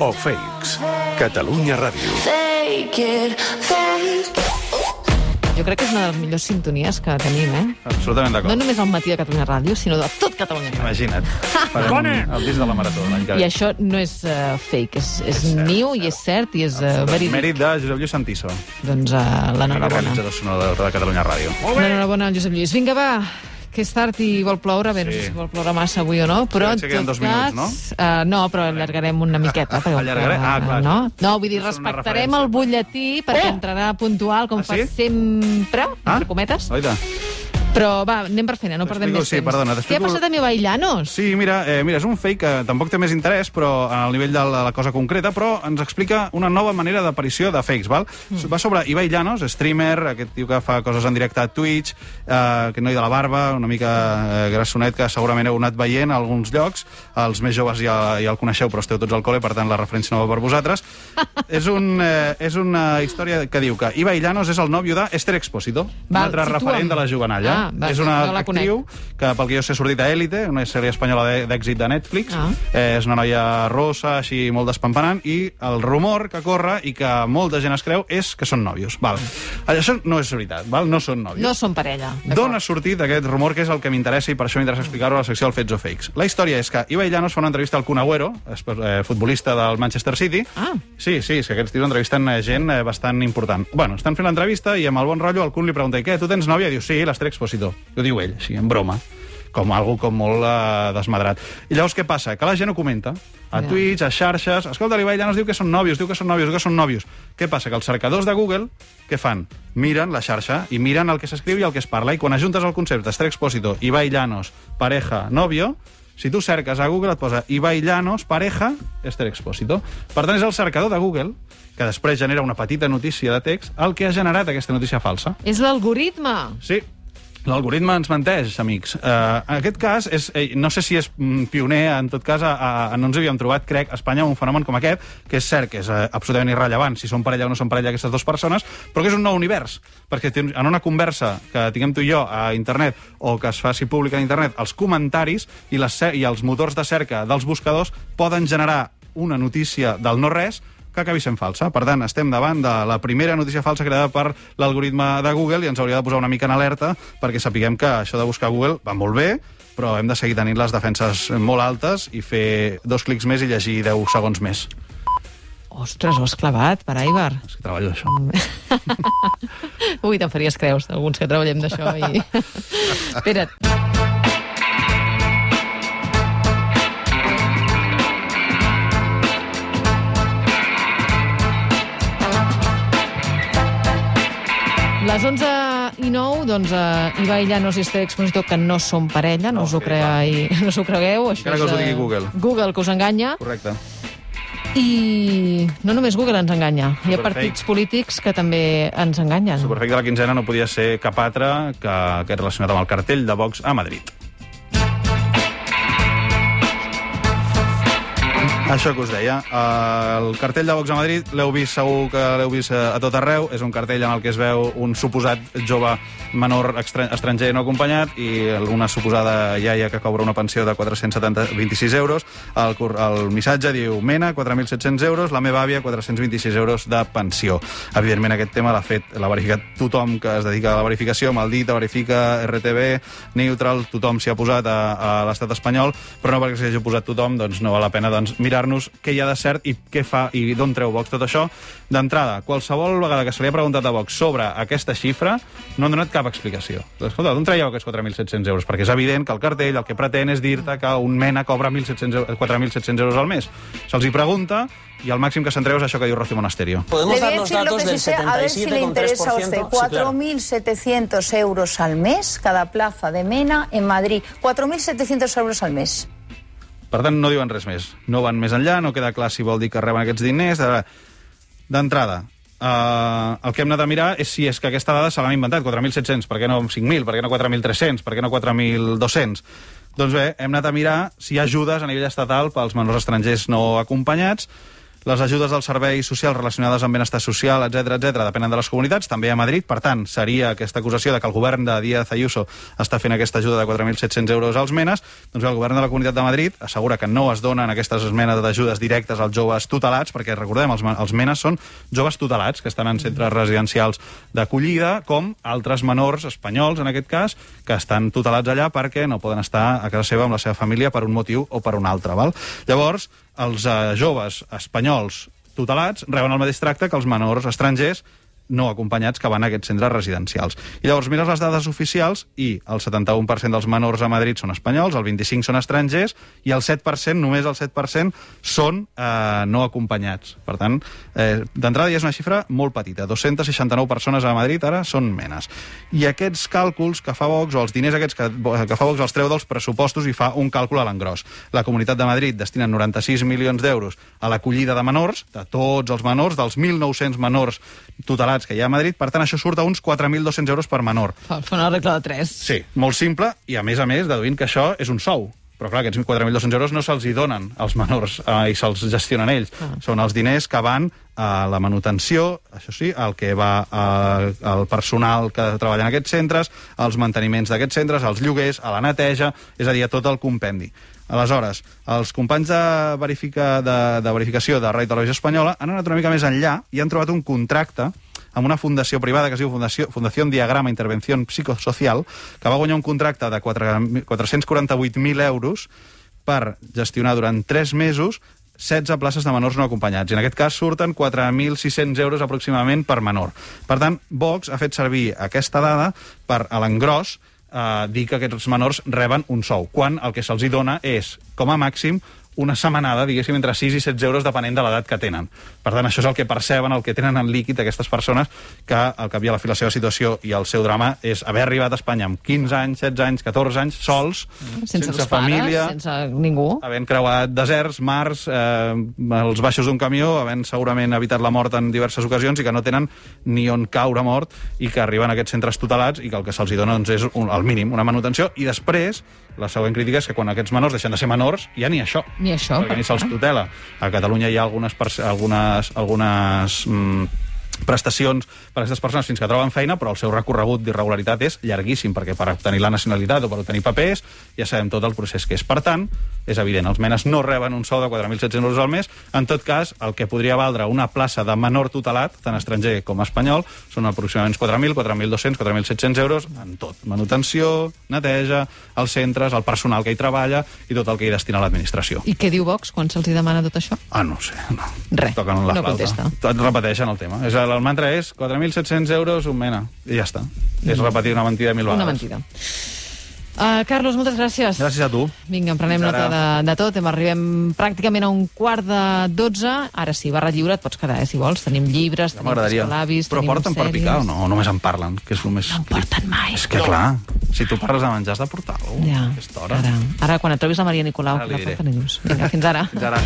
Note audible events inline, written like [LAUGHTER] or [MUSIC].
o fakes. Catalunya Ràdio. Fake it, fake Jo crec que és una de les millors sintonies que tenim, eh? Absolutament No d'acord. només al matí de Catalunya Ràdio, sinó de tot Catalunya Ràdio. Imagina't. [LAUGHS] Farem el disc de la Marató l'any que I ve. això no és uh, fake, és, és niu i és cert i és uh, verídic. Mèrit de Josep Lluís Santiso, Doncs uh, l'enhorabona. realitzador sonor de, de Catalunya Ràdio. L'enhorabona al Josep Lluís. Vinga, va, que és tard i vol ploure, bé, no Sí. sé si vol ploure massa avui o no, però que queden dos minuts, no? Uh, no, però allargarem una miqueta. Perquè, Allargarem? Ah, clar. No, no vull dir, respectarem el butlletí perquè Oh! entrarà puntual, com Ah, fa sí? sempre, Ah? entre cometes. Oita. Però va, anem per feina, no perdem més sí, temps. perdona, Què ha passat amb Ibaillanos? Sí, mira, eh, mira, és un fake que tampoc té més interès, però en el nivell de la, la cosa concreta, però ens explica una nova manera d'aparició de fakes, val? Mm. Va sobre Ibai Llanos, streamer, aquest tio que fa coses en directe a Twitch, eh, aquest noi de la barba, una mica eh, grassonet, que segurament heu anat veient a alguns llocs, els més joves ja, ja el coneixeu, però esteu tots al col·le, per tant la referència no va per vosaltres. [LAUGHS] és, un, eh, és una història que diu que Ibai Llanos és el nòvio d'Esther Expósito, un altre referent de la jovenalla. Ah, va, és una no la actriu que pel que jo sé ha sortit a Élite, una sèrie espanyola d'èxit de Netflix. Ah. Eh, és una noia rossa, així molt despampanant, i el rumor que corre i que molta gent es creu és que són nòvios. Val. Això no és veritat, val? no són nòvios. No són parella. D'on ha sortit aquest rumor, que és el que m'interessa i per això m'interessa explicar-ho a la secció del Fets o Fakes? La història és que Ibai Llanos fa una entrevista al Kun Agüero, eh, futbolista del Manchester City. Ah. Sí, sí, sí aquests tios entrevisten eh, gent eh, bastant important. Bueno, estan fent l'entrevista i amb el bon rotllo el Kun li pregunta i què, tu tens nòvia? I diu, sí, l'Ester Exposito. Ho diu ell, sí, en broma com algo com molt eh, desmadrat. I llavors què passa? Que la gent ho comenta. A Ja. Twitch, a xarxes... Escolta, l'Ibai Llanos diu que són nòvios, diu que són nòvios, diu que són nòvios. Què passa? Que els cercadors de Google, què fan? Miren la xarxa i miren el que s'escriu i el que es parla. I quan ajuntes el concepte Esther Expósito, Ibai Llanos, pareja, novio, si tu cerques a Google et posa Ibai Llanos, pareja, Esther Expósito. Per tant, és el cercador de Google, que després genera una petita notícia de text, el que ha generat aquesta notícia falsa. És l'algoritme. Sí, L'algoritme ens menteix, amics. Uh, en aquest cas, és, eh, no sé si és mm, pioner, en tot cas, a, a, no ens havíem trobat, crec, a Espanya un fenomen com aquest, que és cert que és eh, absolutament irrellevant si són parella o no són parella aquestes dues persones, però que és un nou univers, perquè en una conversa que tinguem tu i jo a internet o que es faci pública a internet, els comentaris i, les, i els motors de cerca dels buscadors poden generar una notícia del no-res que acabi sent falsa. Per tant, estem davant de la primera notícia falsa creada per l'algoritme de Google i ens hauria de posar una mica en alerta perquè sapiguem que això de buscar Google va molt bé, però hem de seguir tenint les defenses molt altes i fer dos clics més i llegir 10 segons més. Ostres, ho has clavat, per Aibar. És que treballo això. [LAUGHS] Ui, te'n faries creus, alguns que treballem d'això. I... [LAUGHS] Espera't. Les 11 i 9, doncs, uh, Ibai Llanos i Esther Expositor, que no són parella, no, No, us ho, creai, [LAUGHS] no us ho cregueu. Això Encara que us ho digui eh, Google. Google, que us enganya. Correcte. I no només Google ens enganya, hi ha Superfake. partits polítics que també ens enganyen. Superfake de la quinzena no podia ser cap altre que aquest relacionat amb el cartell de Vox a Madrid. Això que us deia, eh, el cartell de Vox a Madrid l'heu vist segur que l'heu vist eh, a tot arreu, és un cartell en el que es veu un suposat jove menor estra- estranger no acompanyat i una suposada iaia que cobra una pensió de 426 euros. El, el missatge diu, Mena, 4.700 euros, la meva àvia, 426 euros de pensió. Evidentment, aquest tema l'ha fet, l'ha verificat tothom que es dedica a la verificació, Maldita, Verifica, RTV, Neutral, tothom s'hi ha posat a, a l'estat espanyol, però no perquè s'hi hagi posat tothom, doncs no val la pena doncs, mirar-nos què hi ha de cert i què fa i d'on treu Vox tot això. D'entrada, qualsevol vegada que se li ha preguntat a Vox sobre aquesta xifra, no han donat cap explicació. Escolta, d'on traieu aquests 4.700 euros? Perquè és evident que el cartell el que pretén és dir-te que un mena cobra 1.700 eu- 4.700 euros al mes. Se'ls hi pregunta i el màxim que s'entreu és això que diu Rocío Monasterio. Le Podemos voy a dar los decir lo datos que del sí sé, a ver si le interesa a 77,3%. usted. Sí, claro. 4.700 euros al mes cada plaza de Mena en Madrid. 4.700 euros al mes. Per tant, no diuen res més. No van més enllà, no queda clar si vol dir que reben aquests diners. de- D'entrada, eh, el que hem anat a mirar és si és que aquesta dada se l'han inventat, 4.700, per què no 5.000, per què no 4.300, per què no 4.200? Doncs bé, hem anat a mirar si hi ha ajudes a nivell estatal pels menors estrangers no acompanyats. Les ajudes dels serveis socials relacionades amb benestar social, etc etc depenen de les comunitats, també a Madrid. Per tant, seria aquesta acusació de que el govern de Díaz Ayuso està fent aquesta ajuda de 4.700 euros als menes. Doncs el govern de la Comunitat de Madrid assegura que no es donen aquestes esmenes d'ajudes directes als joves tutelats, perquè recordem, els, els menes són joves tutelats que estan en centres residencials d'acollida, com altres menors espanyols, en aquest cas, que estan tutelats allà perquè no poden estar a casa seva amb la seva família per un motiu o per un altre. Val? Llavors, els eh, joves espanyols tutelats reben el mateix tracte que els menors estrangers no acompanyats que van a aquests centres residencials. I llavors mires les dades oficials i el 71% dels menors a Madrid són espanyols, el 25% són estrangers i el 7%, només el 7%, són eh, no acompanyats. Per tant, eh, d'entrada ja és una xifra molt petita. 269 persones a Madrid ara són menes. I aquests càlculs que fa Vox, o els diners aquests que, que fa Vox, els treu dels pressupostos i fa un càlcul a l'engròs. La Comunitat de Madrid destina 96 milions d'euros a l'acollida de menors, de tots els menors, dels 1.900 menors tutelats que hi ha a Madrid, per tant això surt a uns 4.200 euros per menor. Fa, una regla de 3. Sí, molt simple, i a més a més deduint que això és un sou. Però clar, aquests 4.200 euros no se'ls hi donen als menors eh, i se'ls gestionen ells. Ah. Són els diners que van a la manutenció, això sí, el que va a- al personal que treballa en aquests centres, als manteniments d'aquests centres, als lloguers, a la neteja, és a dir, a tot el compendi. Aleshores, els companys de, verifica, de, de verificació de Ràdio Televisió Espanyola han anat una mica més enllà i han trobat un contracte amb una fundació privada que es diu Fundació, Fundació Diagrama Intervenció Psicosocial, que va guanyar un contracte de 4 448.000 euros per gestionar durant 3 mesos 16 places de menors no acompanyats. I en aquest cas surten 4.600 euros aproximadament per menor. Per tant, Vox ha fet servir aquesta dada per, a l'engròs, eh, dir que aquests menors reben un sou, quan el que se'ls dona és, com a màxim, una setmanada, diguéssim, entre 6 i 16 euros, depenent de l'edat que tenen. Per tant, això és el que perceben, el que tenen en líquid aquestes persones, que al cap i a la fi la seva situació i el seu drama és haver arribat a Espanya amb 15 anys, 16 anys, 14 anys, sols, Sense, els família, pares, sense ningú. havent creuat deserts, mars, eh, els baixos d'un camió, havent segurament evitat la mort en diverses ocasions i que no tenen ni on caure mort i que arriben a aquests centres tutelats i que el que se'ls dona doncs, és un, el mínim, una manutenció. I després, la següent crítica és que quan aquests menors deixen de ser menors, ja ni això. Ni això. Perquè ni se'ls tutela. A Catalunya hi ha algunes, algunes, algunes mm, prestacions per a aquestes persones fins que troben feina, però el seu recorregut d'irregularitat és llarguíssim, perquè per obtenir la nacionalitat o per obtenir papers ja sabem tot el procés que és. Per tant, és evident, els menes no reben un sou de 4.700 euros al mes. En tot cas, el que podria valdre una plaça de menor tutelat, tant estranger com espanyol, són aproximadament 4.000, 4.200, 4.700 euros en tot. Manutenció, neteja, els centres, el personal que hi treballa i tot el que hi destina l'administració. I què diu Vox quan se'ls demana tot això? Ah, no sé. No. Res, Toquen la no flauta. contesta. Tot repeteixen el tema. És, el, mantra és 4.700 euros un mena. I ja està. És repetir una mentida mil vegades. Una mentida. Uh, Carlos, moltes gràcies. Gràcies a tu. Vinga, en prenem nota de, de tot. Hem arribem pràcticament a un quart de dotze. Ara sí, barra lliure, et pots quedar, eh, si vols. Tenim llibres, Ja tenim escolavis, Però tenim porten per sèries. picar o no? O només en parlen? Que és el més... No en porten mai. És que, clar, si tu parles de menjar has de portar alguna Ja, aquesta hora. ara, ara, quan et trobis la Maria Nicolau, Ara la porta, li dius. Vinga, fins ara. Fins ara.